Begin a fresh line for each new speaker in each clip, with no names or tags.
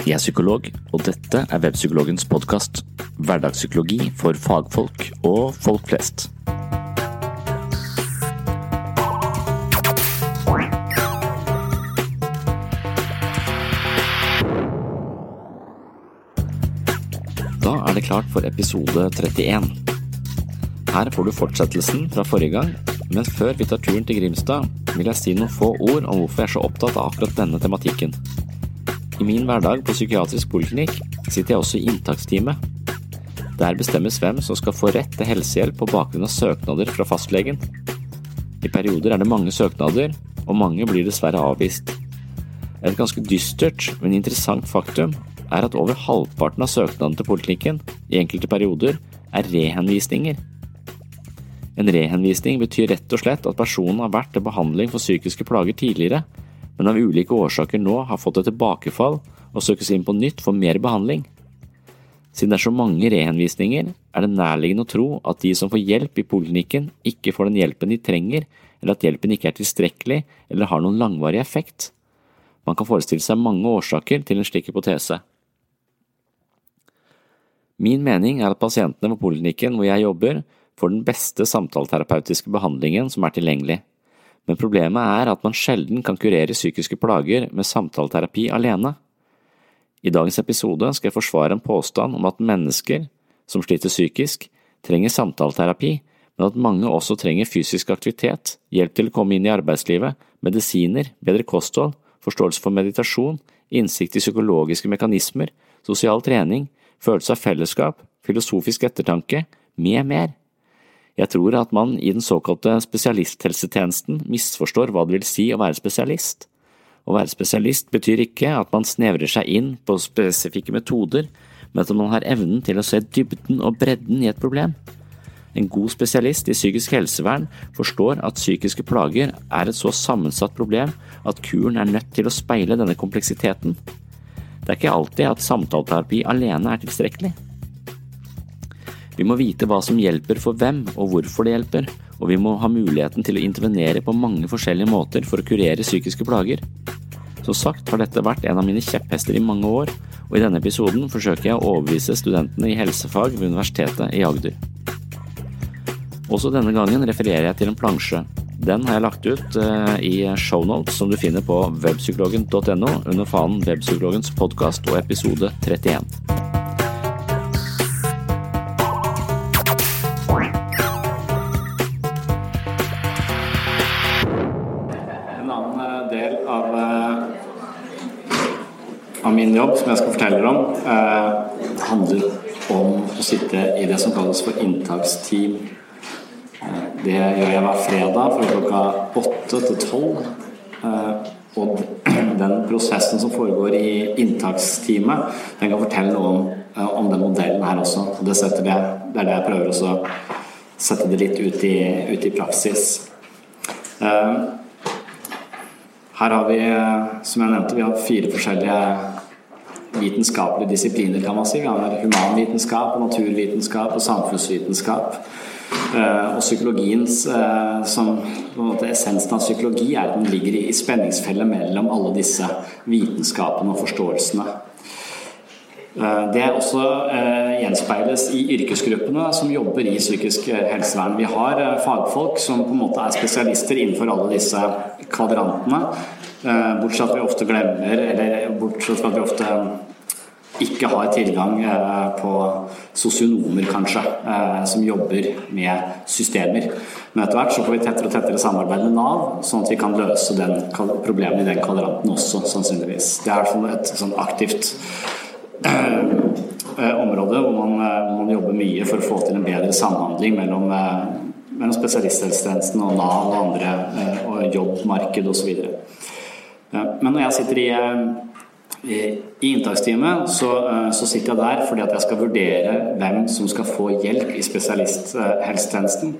Jeg er psykolog, og dette er Webpsykologens podkast. Hverdagspsykologi for fagfolk og folk flest. Da er det klart for episode 31. Her får du fortsettelsen fra forrige gang, men før vi tar turen til Grimstad, vil jeg si noen få ord om hvorfor jeg er så opptatt av akkurat denne tematikken. I min hverdag på psykiatrisk poliklinikk sitter jeg også i inntaksteamet. Der bestemmes hvem som skal få rett til helsehjelp på bakgrunn av søknader fra fastlegen. I perioder er det mange søknader, og mange blir dessverre avvist. Et ganske dystert, men interessant faktum er at over halvparten av søknadene til poliklinikken, i enkelte perioder, er rehenvisninger. En rehenvisning betyr rett og slett at personen har vært til behandling for psykiske plager tidligere, men av ulike årsaker nå har fått et tilbakefall og søkes inn på nytt for mer behandling. Siden det er så mange rehenvisninger, er det nærliggende å tro at de som får hjelp i poliklinikken, ikke får den hjelpen de trenger, eller at hjelpen ikke er tilstrekkelig eller har noen langvarig effekt. Man kan forestille seg mange årsaker til en slik hypotese. Min mening er at pasientene på poliklinikken hvor jeg jobber, får den beste samtaleterapeutiske behandlingen som er tilgjengelig, men problemet er at man sjelden kan kurere psykiske plager med samtaleterapi alene. I dagens episode skal jeg forsvare en påstand om at mennesker som sliter psykisk, trenger samtaleterapi, men at mange også trenger fysisk aktivitet, hjelp til å komme inn i arbeidslivet, medisiner, bedre kosthold, forståelse for meditasjon, innsikt i psykologiske mekanismer, sosial trening, følelse av fellesskap, filosofisk ettertanke, med mer. Jeg tror at man i den såkalte spesialisthelsetjenesten misforstår hva det vil si å være spesialist. Å være spesialist betyr ikke at man snevrer seg inn på spesifikke metoder, men at man har evnen til å se dybden og bredden i et problem. En god spesialist i psykisk helsevern forstår at psykiske plager er et så sammensatt problem at kuren er nødt til å speile denne kompleksiteten. Det er ikke alltid at samtaleterapi alene er tilstrekkelig. Vi må vite hva som hjelper for hvem og hvorfor det hjelper, og vi må ha muligheten til å intervenere på mange forskjellige måter for å kurere psykiske plager. Som sagt har dette vært en av mine kjepphester i mange år, og i denne episoden forsøker jeg å overbevise studentene i helsefag ved Universitetet i Agder. Også denne gangen refererer jeg til en plansje. Den har jeg lagt ut uh, i shownotes som du finner på webpsykologen.no under fanen Webpsykologens podkast og episode 31. jobb som jeg skal fortelle dere om, eh, handler om å sitte i det som kalles for inntaksteam. Eh, Det gjør jeg hver fredag fra klokka åtte til tolv. Eh, Og den prosessen som foregår i inntaksteamet, den kan fortelle noe om, eh, om den modellen her også. Og Det, det, det er det jeg prøver å sette det litt ut i, ut i praksis. Eh, her har vi, eh, som jeg nevnte, vi har fire forskjellige vitenskapelige disipliner, kan man si. Vi har humanvitenskap, naturvitenskap og samfunnsvitenskap. Eh, Og psykologiens, eh, som måte essensen av psykologi, er at den ligger i spenningsfellet mellom alle disse vitenskapene og forståelsene. Det er også eh, gjenspeiles i yrkesgruppene som jobber i psykisk helsevern. Vi har eh, fagfolk som på en måte er spesialister innenfor alle disse kvadrantene. Eh, Bortsett at vi ofte glemmer, eller bortsett at vi ofte ikke har tilgang eh, på sosionomer, kanskje, eh, som jobber med systemer. Men etter hvert så får vi tettere og tettere samarbeid med Nav, sånn at vi kan løse den problemet i den kvadranten også, sannsynligvis. Det er et sånn aktivt område hvor man, man, jobber mye for å få til en bedre samhandling mellom, mellom spesialisthelsetjenesten og Nav og andre, og jobbmarked osv. Men når jeg sitter i
I inntaksteamet så, så, sitter jeg der fordi at jeg skal vurdere hvem som skal få hjelp i spesialisthelsetjenesten.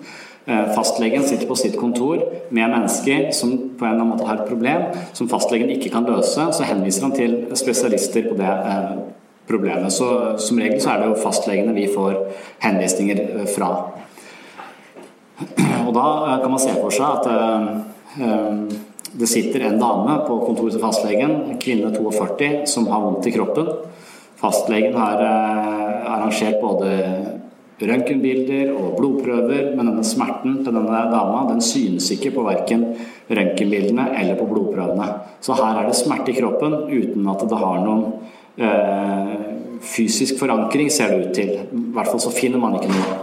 Fastlegen sitter på sitt kontor med mennesker som på en eller annen måte har et problem som fastlegen ikke kan løse. Så henviser han til spesialister på det problemet. Så som regel så er det jo fastlegene vi får henvisninger fra. Og da kan man se for seg at det sitter en dame på kontoret til fastlegen, kvinne 42, som har vondt i kroppen. Fastlegen har eh, arrangert både røntgenbilder og blodprøver, men denne smerten til denne dama den synes ikke på verken røntgenbildene eller på blodprøvene. Så her er det smerte i kroppen uten at det har noen øh, fysisk forankring, ser det ut til. I hvert fall så finner man ikke noe.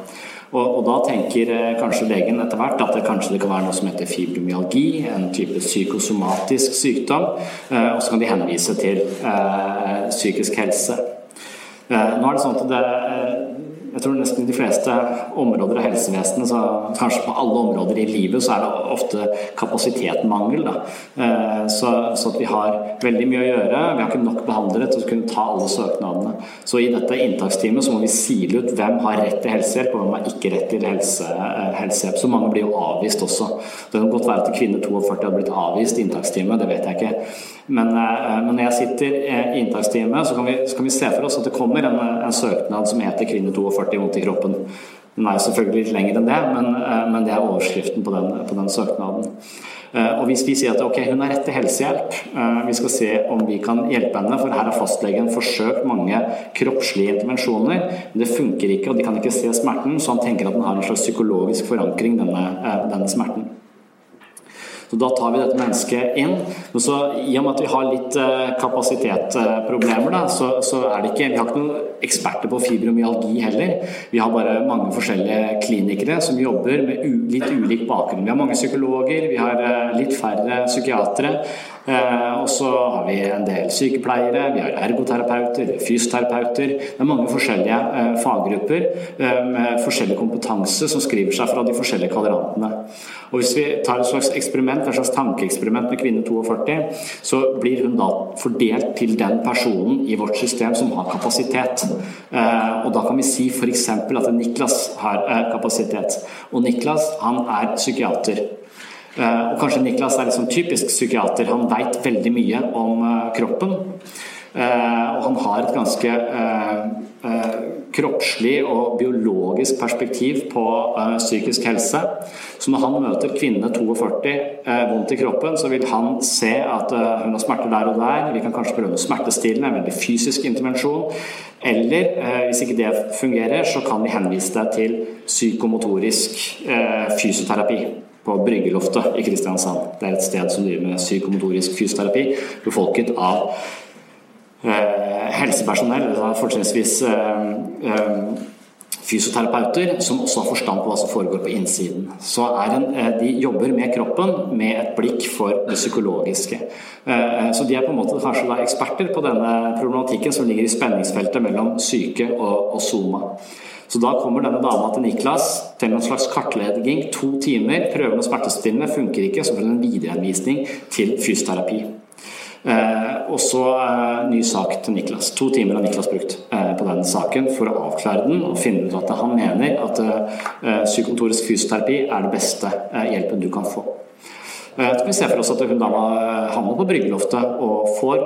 Og, og, da tenker eh, kanskje legen etter hvert at det kanskje det kan være noe som heter fibromyalgi, en type psykosomatisk sykdom, eh, og så kan de henvise til eh, psykisk helse. Nå er det sånn at det, jeg tror nesten i de fleste områder av helsevesenet, så kanskje på alle områder i livet, så er det ofte kapasitetmangel. Eh, så, så, at vi har veldig mye å gjøre. Vi har ikke nok behandlere til å kunne ta alle søknadene. Så i dette inntaksteamet så må vi sile ut hvem har rett til helsehjelp, og hvem har ikke rett til helse, eh, helsehjelp. Så mange blir jo avvist også. Det kan godt være at kvinner 42 har blitt avvist i inntaksteamet, det vet jeg ikke. Men, eh, men, når jeg sitter i inntaksteamet, så kan vi, så kan vi, se for oss at det kommer en, en søknad som heter Kvinne 42 vondt i kroppen. Den er selvfølgelig litt lengre enn det, men, eh, men det er overskriften på den, på den, søknaden. Eh, og Hvis vi sier at ok, hun har rett til helsehjelp, vi skal se om vi kan hjelpe henne, for her har fastlegen forsøkt mange kroppslige intervensjoner, men det funker ikke, og de kan ikke se smerten, så han tenker at den har en slags psykologisk forankring, denne, denne smerten. Så Da tar vi dette mennesket inn. Men så, I og med at vi har litt eh, kapasitetsproblemer, så, så, er det ikke Vi har ikke noen eksperter på fibromyalgi heller. Vi har bare mange forskjellige klinikere som jobber med litt ulik bakgrunn. Vi har mange psykologer, vi har eh, litt færre psykiatere. Eh, og så har vi en del sykepleiere, vi har ergoterapeuter, fysioterapeuter. Det er mange forskjellige faggrupper med forskjellig kompetanse som skriver seg fra de forskjellige kvadrantene. Og Hvis vi tar et slags eksperiment, et slags tankeeksperiment med kvinne 42, så blir hun da fordelt til den personen i vårt system som har kapasitet. Og Da kan vi si f.eks. at Niklas har kapasitet. Og Niklas han er psykiater. Eh, og kanskje Niklas er liksom typisk psykiater. Han veit veldig mye om eh, kroppen. Eh, og han har et ganske kroppslig og biologisk perspektiv på psykisk helse. Så når han møter kvinne 42 vondt i kroppen, så vil han se at hun har smerter der og der. Vi kan kanskje prøve noe smertestillende, en veldig fysisk intervensjon. Eller hvis ikke det fungerer, så kan vi henvise deg til psykomotorisk fysioterapi på Bryggeloftet i Kristiansand. Det er et sted som driver med psykomotorisk fysioterapi, befolket av eh, helsepersonell, fortrinnsvis eh, eh, fysioterapeuter som også har forstand på hva som foregår på innsiden. Så en, eh, De jobber med kroppen med et blikk for det psykologiske. Eh, så de er på en måte kanskje eksperter på denne problematikken som ligger i spenningsfeltet mellom syke og, og soma. Så da kommer denne dama til Niklas til en slags kartlegging. To timer, prøver noe smertestillende, funker ikke. Så får hun en viderehenvisning til fysioterapi. Eh, og så eh, ny sak til Niklas. To timer har Niklas brukt eh, på den saken for å avklare den og finne ut at han mener at eh, psykomotorisk fysioterapi er det beste eh, hjelpen du kan få. Eh, så kan vi se for oss at hun da havner på bryggeloftet og får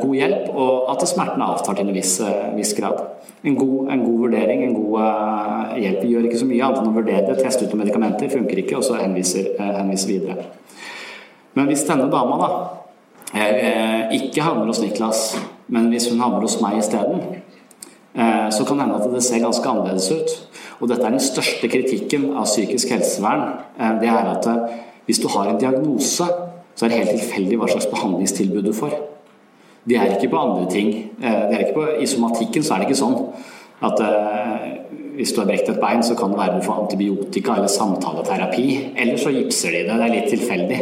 god hjelp, og at smertene avtar til en viss, viss grad en god, en god, vurdering, en god eh, hjelp. Gjør ikke så mye annet enn å vurdere det, teste ut noen medikamenter, funker ikke, og så henviser, eh, henviser videre. Men hvis denne dama da uh, ikke havner hos Niklas, men hvis hun havner hos meg isteden, så kan det hende at det ser ganske annerledes ut. Og dette er den største kritikken av psykisk helsevern. Det er at hvis du har en diagnose, så er det helt tilfeldig hva slags behandlingstilbud du får. De er ikke på andre ting. Eh, det er ikke på, I somatikken så er det ikke sånn at uh, hvis du har brekt et bein, så kan det være du får antibiotika eller samtaleterapi. Eller så gipser de det. Det er litt tilfeldig.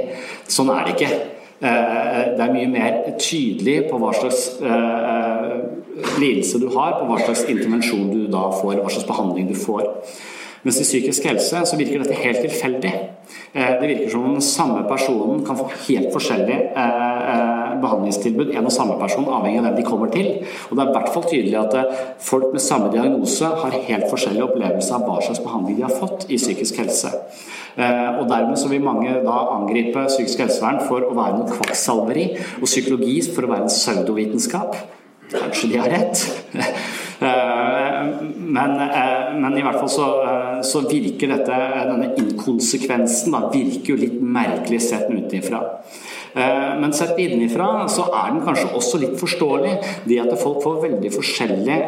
Sånn er det ikke. Uh, det er mye mer tydelig på hva slags uh, lidelse du har, på hva slags intervensjon du da får, hva slags behandling du får. Mens i psykisk helse så virker dette helt tilfeldig. Det virker som om den samme personen kan få helt forskjellig behandlingstilbud en og samme person, avhengig av hvem de kommer til. Og det er i hvert fall tydelig at folk med samme diagnose har helt forskjellige opplevelser av hva slags behandling de har fått i psykisk helse. Og Dermed så vil mange da angripe psykisk helsevern for å være noe kvakksalveri, og psykologi for å være en pseudovitenskap. Kanskje de har rett. Men, men, i hvert fall så, så, virker dette, denne inkonsekvensen da, virker jo litt merkelig sett utenfra. Men sett innenfra så er den kanskje også litt forståelig. Det at folk får veldig forskjellige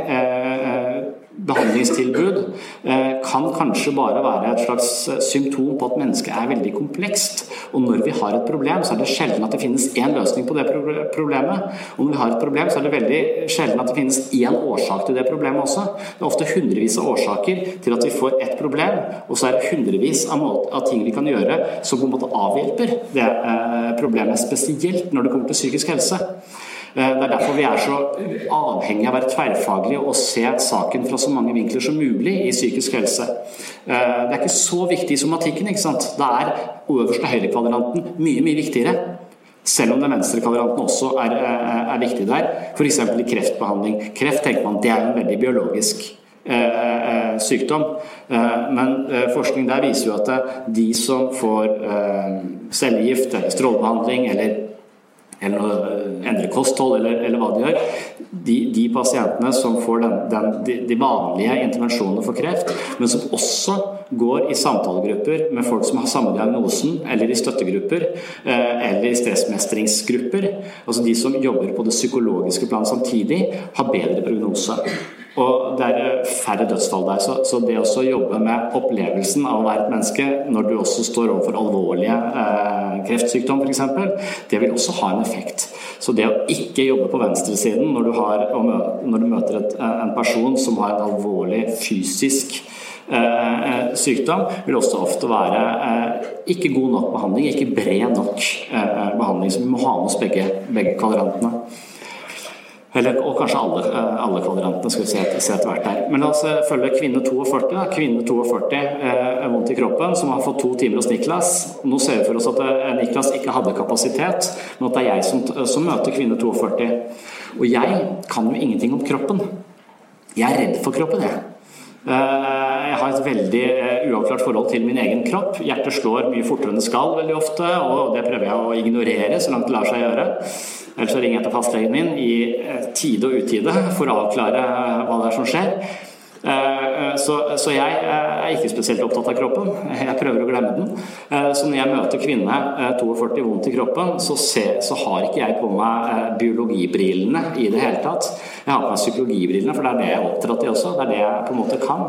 behandlingstilbud eh, kan kanskje bare være et slags eh, symptom på at mennesket er veldig komplekst. Og når vi har et problem, så er det sjelden at det finnes én løsning på det problemet. Og når vi har et problem, så er det veldig sjelden at det finnes én årsak til det problemet også. Det er ofte hundrevis av årsaker til at vi får ett problem, og så er det hundrevis av, ting vi kan gjøre som på en måte avhjelper det eh, problemet, spesielt når det kommer til psykisk helse. Eh, det er derfor vi er så avhengig av å være tverrfaglige og se saken fra så mange vinkler som mulig i psykisk helse. Eh, det er ikke så viktig i somatikken. ikke sant? Det er øverste høyrekvadranten mye, mye viktigere. Selv om den venstre kvadranten også er, er, er viktig der. F.eks. i kreftbehandling. Kreft tenker man det er en veldig biologisk eh, sykdom. Men forskning der viser jo at de som får cellegift eller strålebehandling eller eller endre kosthold, eller, eller hva de gjør. De, de, pasientene som får den, den, de, de, vanlige intervensjonene for kreft, men som også går i samtalegrupper med folk som har samme diagnosen, eller i støttegrupper, eh, eller i stressmestringsgrupper, altså de som jobber på det psykologiske plan samtidig, har bedre prognose. Og det er færre dødsfall der. Så, så det å jobbe med opplevelsen av å være et menneske når du også står overfor alvorlige eh, kreftsykdom f.eks., det vil også ha en effekt. Så det å ikke jobbe på venstresiden når du, har, når du møter et, en person som har en alvorlig fysisk eh, sykdom, vil også ofte være eh, ikke god nok behandling, ikke bred nok eh, behandling. Så vi må ha med oss begge, begge kvadrantene. Eller, og kanskje alle, eh, alle kvadrantene, skal vi se, se etter hvert her. Men la oss eh, følge kvinne 42. Da. Kvinne 42 eh, vondt i kroppen, som har fått to timer hos Niklas. Nå ser vi for oss at Niklas ikke hadde kapasitet, men at det er jeg som, som møter kvinne 42. Og jeg kan jo ingenting om kroppen. Jeg er redd for kroppen, jeg. Jeg har et veldig uavklart forhold til min egen kropp. Hjertet slår mye fortere enn det skal veldig ofte, og det prøver jeg å ignorere så langt det lar seg gjøre. Ellers så ringer jeg til fastlegen min i eh, tide og utide for å avklare hva det er som skjer. Eh, eh, så, så, jeg er ikke spesielt opptatt av kroppen. Jeg prøver å glemme den. Så når jeg møter kvinne 42 vondt i kroppen, så, ser, så har ikke jeg på meg biologibrillene i det hele tatt. Jeg har på meg psykologibrillene, for det er det jeg er oppdratt i også. Det er det jeg på en måte kan.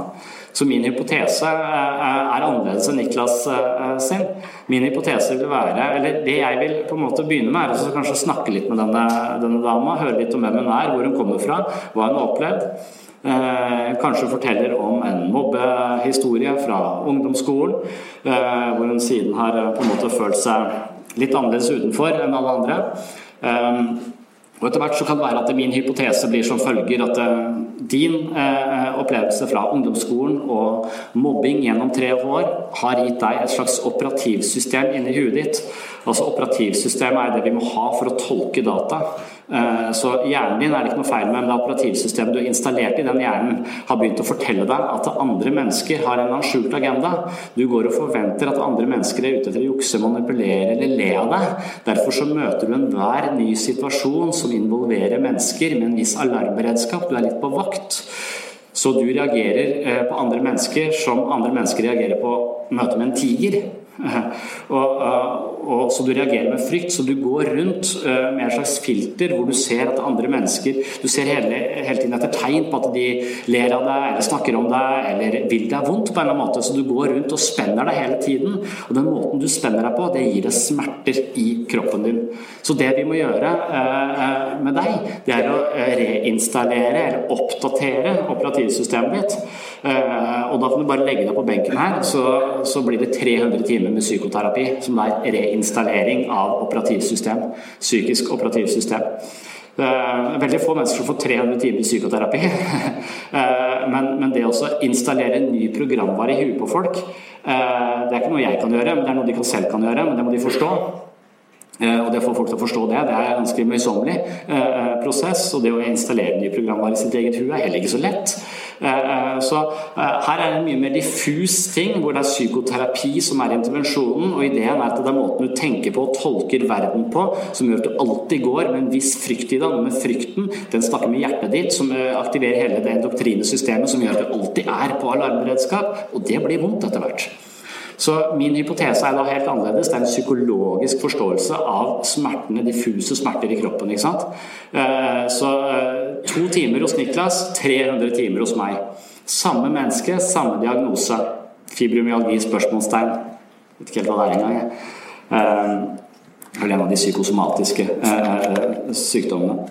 Så min hypotese eh, er annerledes enn Niklas eh, sin. Min hypotese vil være, eller det jeg vil på en måte begynne med, er å snakke litt med denne, denne dama. Høre litt om hvem hun er, hvor hun kommer fra, hva hun har opplevd. Eh, kanskje forteller om en mobbehistorie fra ungdomsskolen, eh, hvor hun siden har eh, på en måte følt seg litt annerledes utenfor enn alle andre. Og Etter hvert så kan det være at min hypotese blir som følger at din opplevelse fra ungdomsskolen og mobbing gjennom tre år har gitt deg et slags operativsystem inni huet ditt. Altså Operativsystemet er det vi må ha for å tolke data. Eh, så hjernen din er det ikke noe feil med, men det operativsystemet du har installert i den hjernen, har begynt å fortelle deg at andre mennesker har en skjult agenda. Du går og forventer at andre mennesker er ute etter å jukse, manipulere eller le av deg. Derfor så møter du enhver ny situasjon som involverer mennesker med en viss alarmberedskap. Du er litt på vakt. Så du reagerer eh, på andre mennesker som andre mennesker reagerer på møte med en tiger. Og, og, så du reagerer med frykt. Så du går rundt eh, med en slags filter hvor du ser at andre mennesker Du ser hele, hele tiden etter tegn på at de ler av deg eller snakker om deg eller vil deg vondt på en eller annen måte. Så du går rundt og spenner deg hele tiden. Og den måten du spenner deg på, det gir deg smerter i kroppen din. Så det vi må gjøre eh, eh, med deg, det er å reinstallere eller oppdatere operativsystemet ditt. Og da kan du bare legge deg på benken her, så, så blir det 300 timer med psykoterapi, som er reinstallering av operativsystem. Psykisk operativsystem. Veldig få mennesker får 300 timer psykoterapi. Eh, men, men det å installere en ny programvare i huet på folk, eh, det er ikke noe jeg kan gjøre, men det er noe de selv kan gjøre. Men det må de forstå. Eh, og det å få folk til å forstå det, det er en ganske møysommelig eh, prosess. Og det å installere nye programvarer i sitt eget hue er heller ikke så lett. Eh, så her er det en mye mer diffus ting, hvor det er psykoterapi som er intervensjonen. Og ideen er at det er måten du tenker på og tolker verden på, som gjør at du alltid går med en viss frykt i deg. Men frykten den snakker med hjertet ditt, som aktiverer hele det doktrinesystemet som gjør at du alltid er på alarmberedskap. Og det blir vondt etter hvert. Så min hypotese er da helt annerledes. Det er en psykologisk forståelse av smertene, diffuse smerter i kroppen. ikke sant? Eh, så eh, to timer hos Niklas, 300 timer hos meg. Samme menneske, samme diagnose. Fibromyalgi? spørsmålstegn. Vet ikke helt hva det er engang. Det er en av de psykosomatiske eh, sykdommene.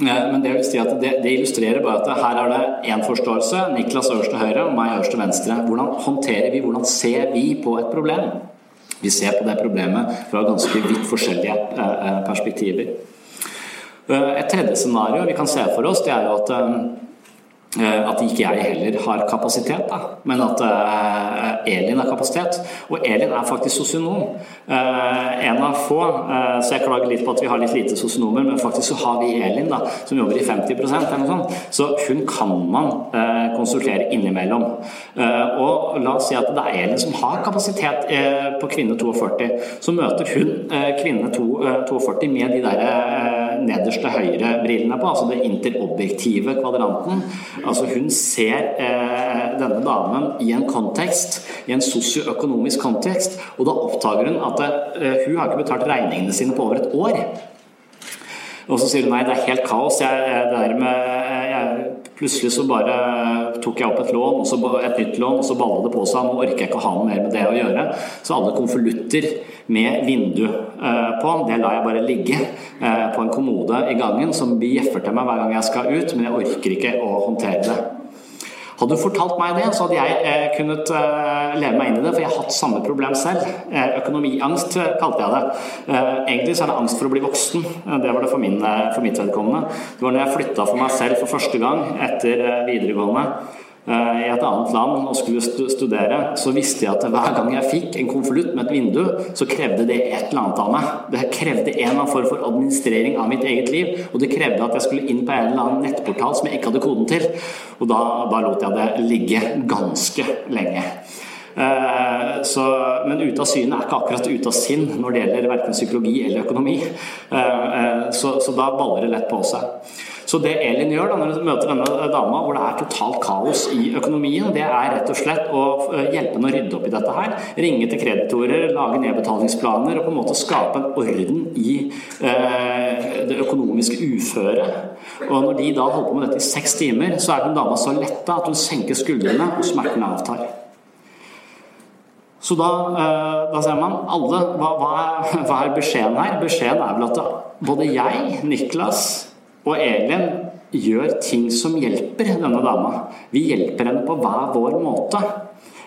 Men det vil si at det, det illustrerer bare at her er det én forståelse, Niklas øverst til høyre og meg øverst til venstre. Hvordan håndterer vi, hvordan ser vi på et problem? Vi ser på det problemet fra ganske vidt forskjellige eh, eh, perspektiver. Eh, et tredje scenario vi kan se for oss, det er jo at Eh, at ikke jeg heller har kapasitet, da. men at uh, Elin har kapasitet. Og Elin er faktisk sosionom. Uh, en av få, så jeg klager litt på at vi har litt lite sosionomer, men faktisk så har vi Elin, da, som jobber i 50% eller noe sånt. Så hun kan man konsultere innimellom. og la oss si at det er Elin som har kapasitet på kvinne 42. Så møter hun kvinne 42 med de der nederste høyre-brillene på, altså det interobjektive kvadranten. Altså Hun ser eh, denne damen i en kontekst, i en sosioøkonomisk kontekst, og da oppdager hun at eh, hun har ikke betalt regningene sine på over et år. Og så sier hun nei, det er helt kaos. Jeg, jeg, med, jeg, plutselig så bare tok jeg opp et lån, og så et nytt lån, og så balla det på seg. Nå orker jeg ikke å ha noe mer med det å gjøre. Så alle konvolutter med vindu eh, på, det lar jeg bare ligge eh, på en kommode i gangen som bjeffer til meg hver gang jeg skal ut, men jeg orker ikke å håndtere det. Hadde du fortalt meg det, så hadde jeg eh, kunnet eh, leve meg inn i det, for jeg har hatt samme problem selv. Eh, økonomiangst kalte jeg det. Egentlig så er det angst for å bli voksen. Det var det for, min, for mitt vedkommende. Det var når jeg flytta for meg selv for første gang etter videregående i et annet land og skulle studere, så visste jeg at hver gang jeg fikk en konvolutt med et vindu, så krevde det et eller annet av meg. Det krevde en eller annen form for administrering av mitt eget liv. Og det krevde at jeg skulle inn på en eller annen nettportal som jeg ikke hadde koden til. Og da, da lot jeg det ligge ganske lenge. Eh, så, men ute av syne er ikke akkurat ute av sinn når det gjelder verken psykologi eller økonomi. Eh, eh, så, så da baller det lett på seg. Så det Elin gjør da når hun møter denne dama hvor det er totalt kaos i økonomien, det er rett og slett å hjelpe henne å rydde opp i dette her. Ringe til kreditorer, lage nedbetalingsplaner og på en måte skape en orden i eh, det økonomiske uføret. Og når de da holder på med dette i seks timer, så er den dama så letta at hun senker skuldrene, og smertene avtar. Så da, eh, da ser man alle hva, hva, er, hva er beskjeden her? Beskjeden er vel at både jeg, Niklas og Elin gjør ting som hjelper denne dama. Vi hjelper henne på hver vår måte.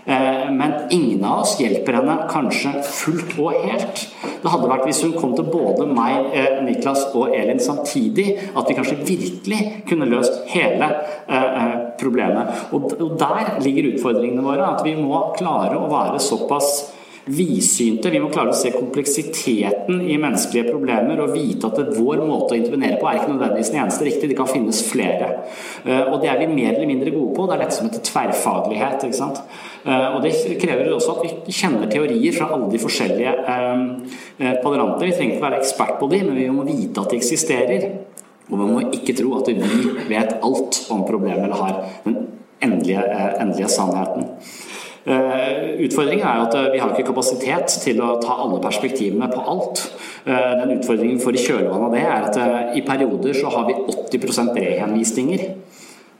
Eh, men ingen av oss hjelper henne kanskje fullt og helt. Det hadde vært hvis hun kom til både meg, eh, Niklas og Elin samtidig, at vi kanskje virkelig kunne løst hele eh, problemet. Og der ligger utfordringene våre. At vi må klare å være såpass vidsynte. Vi må klare å se kompleksiteten i menneskelige problemer og vite at vår måte å intervenere på er ikke nødvendigvis den eneste riktige. Det kan finnes flere. Eh, og det er vi mer eller mindre gode på. Det er dette som heter tverrfaglighet. ikke sant? Eh, og det krever også at vi kjenner teorier fra alle de forskjellige kvadranter. Eh, vi trenger ikke være ekspert på dem, men vi må vite at de eksisterer. Og man må ikke tro at vi vet alt om problemet eller har den endelige, endelige sannheten. Utfordringen er at vi har ikke kapasitet til å ta alle perspektivene på alt. Den utfordringen for i kjølvannet av det er at i perioder så har vi 80% rehenvisninger.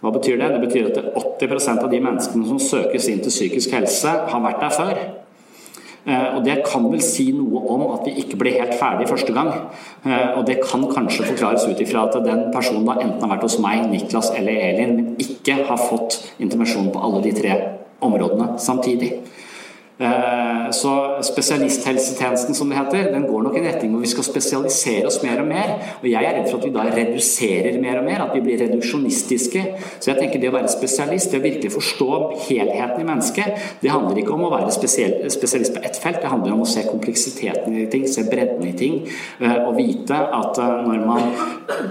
Hva betyr det? Det betyr at 80% av de menneskene som søkes inn til psykisk helse, har vært der før. Eh, og Det kan vel si noe om at vi ikke ble helt ferdig første gang. Eh, og Det kan kanskje forklares ut ifra at den personen da enten har vært hos meg, Niklas eller Elin, men ikke har fått intervensjon på alle de tre områdene samtidig. Eh, så spesialisthelsetjenesten, som det heter, den går nok i retning hvor vi skal spesialisere oss mer og mer. Og jeg er redd for at vi da reduserer mer og mer, at vi blir reduksjonistiske. Så jeg tenker det å være spesialist, det å virkelig forstå helheten i mennesket, det handler ikke om å være spesialist på ett felt, det handler om å se kompleksiteten i ting, se bredden i ting, eh, og vite at eh, når man,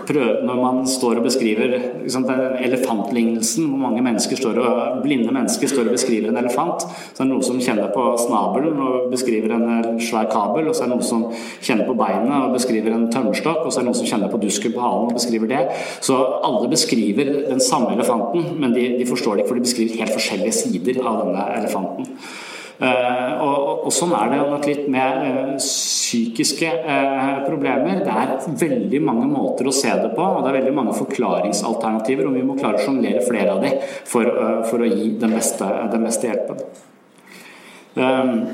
prøver, når man står og beskriver liksom, elefantlignelsen, hvor mange mennesker står og, blinde mennesker står og beskriver en elefant, så er det noe som kjenner på snabelen og beskriver en svær kabel, og så er det noen som kjenner på beinet og beskriver en tømmerstokk, og så er det noen som kjenner på dusken på halen og beskriver det. Så alle beskriver den samme elefanten, men de, de forstår det ikke, for de beskriver helt forskjellige sider av denne elefanten. Uh, og, og, Sånn er det nok litt med uh, psykiske uh, problemer. Det er veldig mange måter å se det på, og det er veldig mange forklaringsalternativer. Og vi må klare å sjonglere flere av dem for, for, å gi den beste, den beste hjelpen. Ehm,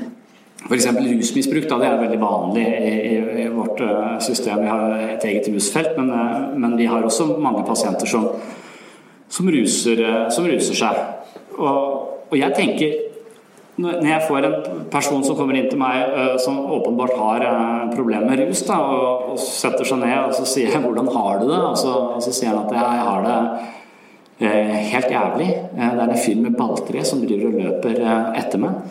F.eks. rusmisbruk. Da, det er veldig vanlig i, i, vårt eh, system. Vi har et eget rusfelt, men, eh, men vi har også mange pasienter som, som, ruser, eh, som ruser, seg. Og, og, jeg tenker når jeg får en person som kommer inn til meg som åpenbart har problemer med rus, da, og, og, setter seg ned og så sier jeg 'hvordan har du det?' Og så, og så sier han at jeg, jeg har det helt jævlig. Det er en fyr med balltre som driver og løper etter meg.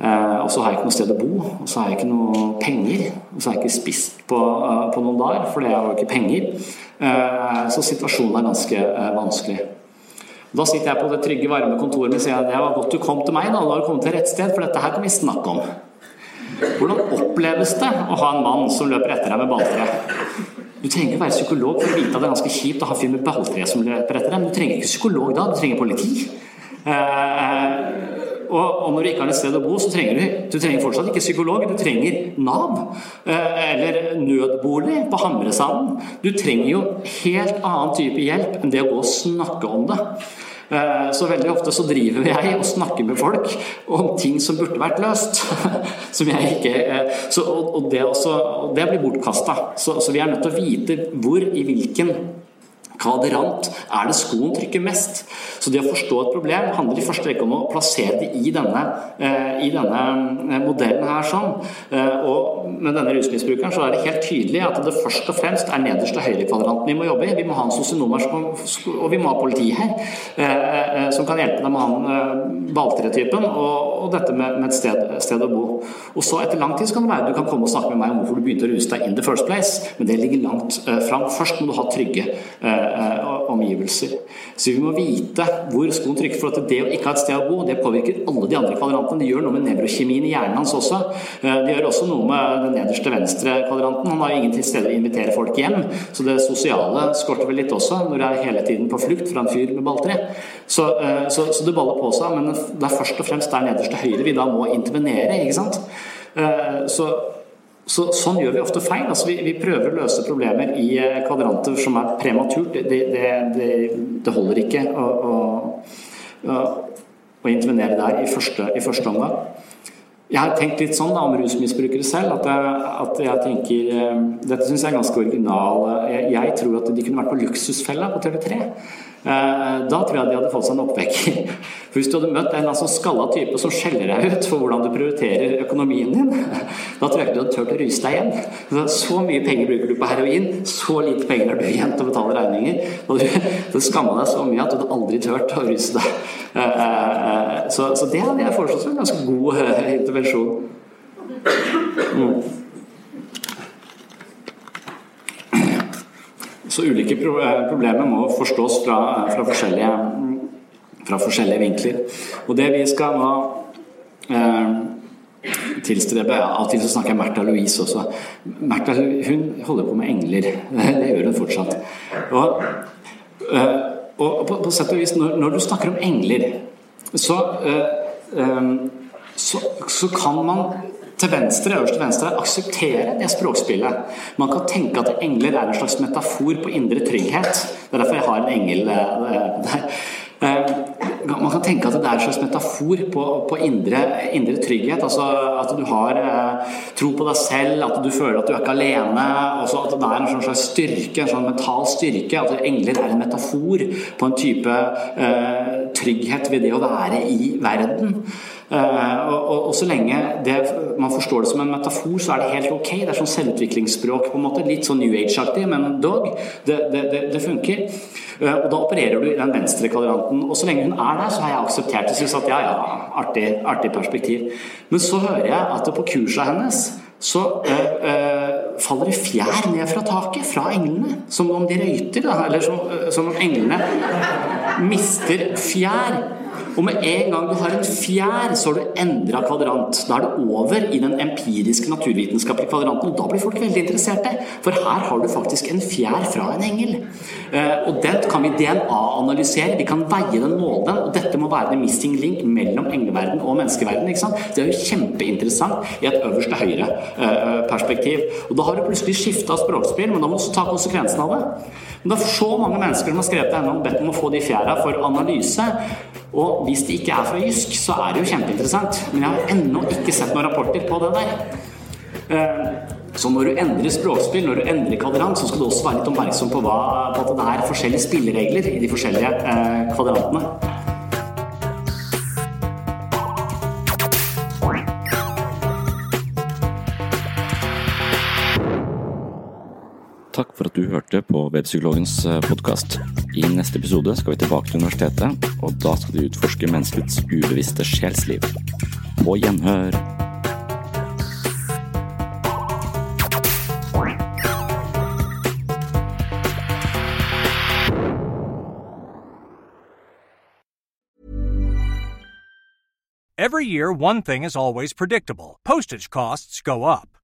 Eh, og så har jeg ikke noe sted å bo, og så har jeg ikke noe penger. Og så har jeg ikke spist på, eh, på noen dager, for det har jo ikke penger. Eh, så situasjonen er ganske vanskelig. Da sitter jeg på det trygge, varme kontoret og sier at det var godt du kom til meg. da, da har du kommet til rett sted, for dette her kan vi snakke om. Hvordan oppleves det å ha en mann som løper etter deg med balltre? Du trenger ikke være psykolog for å vite at det er ganske kjipt å ha en fyr med balltre som løper etter deg, men du trenger ikke psykolog da, du trenger politi. Og, og, når du ikke har et sted å bo, så trenger du, du trenger fortsatt ikke psykolog. Du trenger Nav eh, eller nødbolig på Hamresanden. Du trenger jo helt annen type hjelp enn det å gå og snakke om det. Eh, så veldig ofte så driver jeg og snakker med folk om ting som burde vært løst. Som jeg ikke eh, så, og, det, også, det blir bortkasta. Så, så vi er nødt til å vite hvor, i hvilken kvadrant er det skoen trykker mest. Så det å forstå et problem handler i første rekke om å plassere det i denne, eh, i denne eh, modellen her. sånn. Eh, og med denne rusmisbrukeren så er det helt tydelig at det først og fremst er nederst til høyrekvadranten vi må jobbe i. Vi må ha en sosionomer og vi må ha politi her som kan hjelpe deg med han balltretypen og, og dette med, med et sted, sted, å bo. Og så etter lang tid så kan det være du kan komme og snakke med meg om hvorfor du begynte å ruse deg in the first place, men det ligger langt fram. Først må du ha trygge omgivelser. Så vi må vite hvor skoen trykker. For at det å ikke ha et sted å bo, det påvirker alle de andre kvadrantene. Det gjør noe med nevrokjemien i hjernen hans også. Eh, det gjør også noe med den nederste venstre kvadranten. Han har ingen til stede å invitere folk hjem. Så det sosiale skorter vel litt også, når du er hele tiden på flukt fra en fyr med balltre. Så, eh, så, så, det baller på seg. Men det er først og fremst der nederste høyre vi da må intervenere. ikke sant? Så så, sånn gjør vi ofte feil. Altså, vi, vi, prøver å løse problemer i eh, kvadranter som er prematurt. Det, det, det, det holder ikke å, å, å, intervenere der i første, i første omgang. Jeg har tenkt litt sånn da, om rusmisbrukere selv, at jeg, at jeg tenker eh, Dette syns jeg er ganske original. Jeg, jeg, tror at de kunne vært på Luksusfella på TV3. Eh, da tror jeg de hadde fått seg en oppvekker. For Hvis du hadde møtt en altså skalla type som skjeller deg ut for hvordan du prioriterer økonomien din, da tror jeg ikke du hadde turt å ruse deg igjen. Så mye penger bruker du på heroin, så lite penger har du igjen til å betale regninger. Og du skamma deg så mye at du hadde aldri turt å ruse deg. Eh, så, så det hadde jeg foreslått som en ganske god intervensjon. Mm. Så ulike eh, problemer må forstås fra, fra, forskjellige, fra, forskjellige, vinkler. Og det vi skal nå eh, tilstrebe. Av og til så snakker jeg Märtha Louise også. Märtha hun holder på med engler. Det gjør hun fortsatt. Og, eh, og på, på sett og vis, når, når, du snakker om engler, så, så, så kan man til venstre, øverst til venstre akseptere det språkspillet. Man kan tenke at engler er en slags metafor på indre trygghet. Det er derfor jeg har en engel der. Man kan tenke at det er en slags metafor på, på indre, indre, trygghet. altså At du har eh, tro på deg selv, at du føler at du er ikke alene. Også at det er en slags styrke, en sånn mental styrke. At engler er en metafor på en type eh, trygghet ved det å være i verden. Uh, og, og, og, så lenge det, man forstår det som en metafor, så er det helt ok. Det er sånn selvutviklingsspråk, på en måte. Litt sånn New Age-aktig, men dog. Det, det, det funker. Uh, og da opererer du i den venstre kvadranten. Og så lenge hun er der, så har jeg akseptert det. Syns at ja, ja, artig, artig, perspektiv. Men så hører jeg at på kurset hennes så uh, faller det fjær ned fra taket fra englene. Som om de røyter, da. Eller som, som om englene mister fjær. Og med en gang du har en fjær, så har du endra kvadrant. Da er du over i den empiriske, naturvitenskapelige kvadranten, og da blir folk veldig interesserte. For her har du faktisk en fjær fra en engel. Eh, og den kan vi DNA-analysere, vi kan veie den, måle den, og dette må være the missing link mellom engleverden og menneskeverden. Det er jo kjempeinteressant i et øverste høyre-perspektiv. Eh, og da har du plutselig skifta språkspill, men da må du ta konsekvensen av det. Men det er så mange mennesker som har skrevet ennå bedt om å få de fjæra for analyse. Og hvis de ikke er fra Jysk, så er det jo kjempeinteressant. Men jeg har ennå ikke sett noen rapporter på det der. Eh, så når du endrer språkspill, når du endrer kvadrant, så skal du også være litt oppmerksom på, hva, på at det er forskjellige spilleregler i de forskjellige eh, kvadrantene.
Takk for at du hørte på Webpsykologens eh, podkast. I neste episode skal vi tilbake til universitetet, og da skal vi utforske menneskets ubevisste sjelsliv. På gjenhør!
Every year, one thing is always predictable postage costs go up.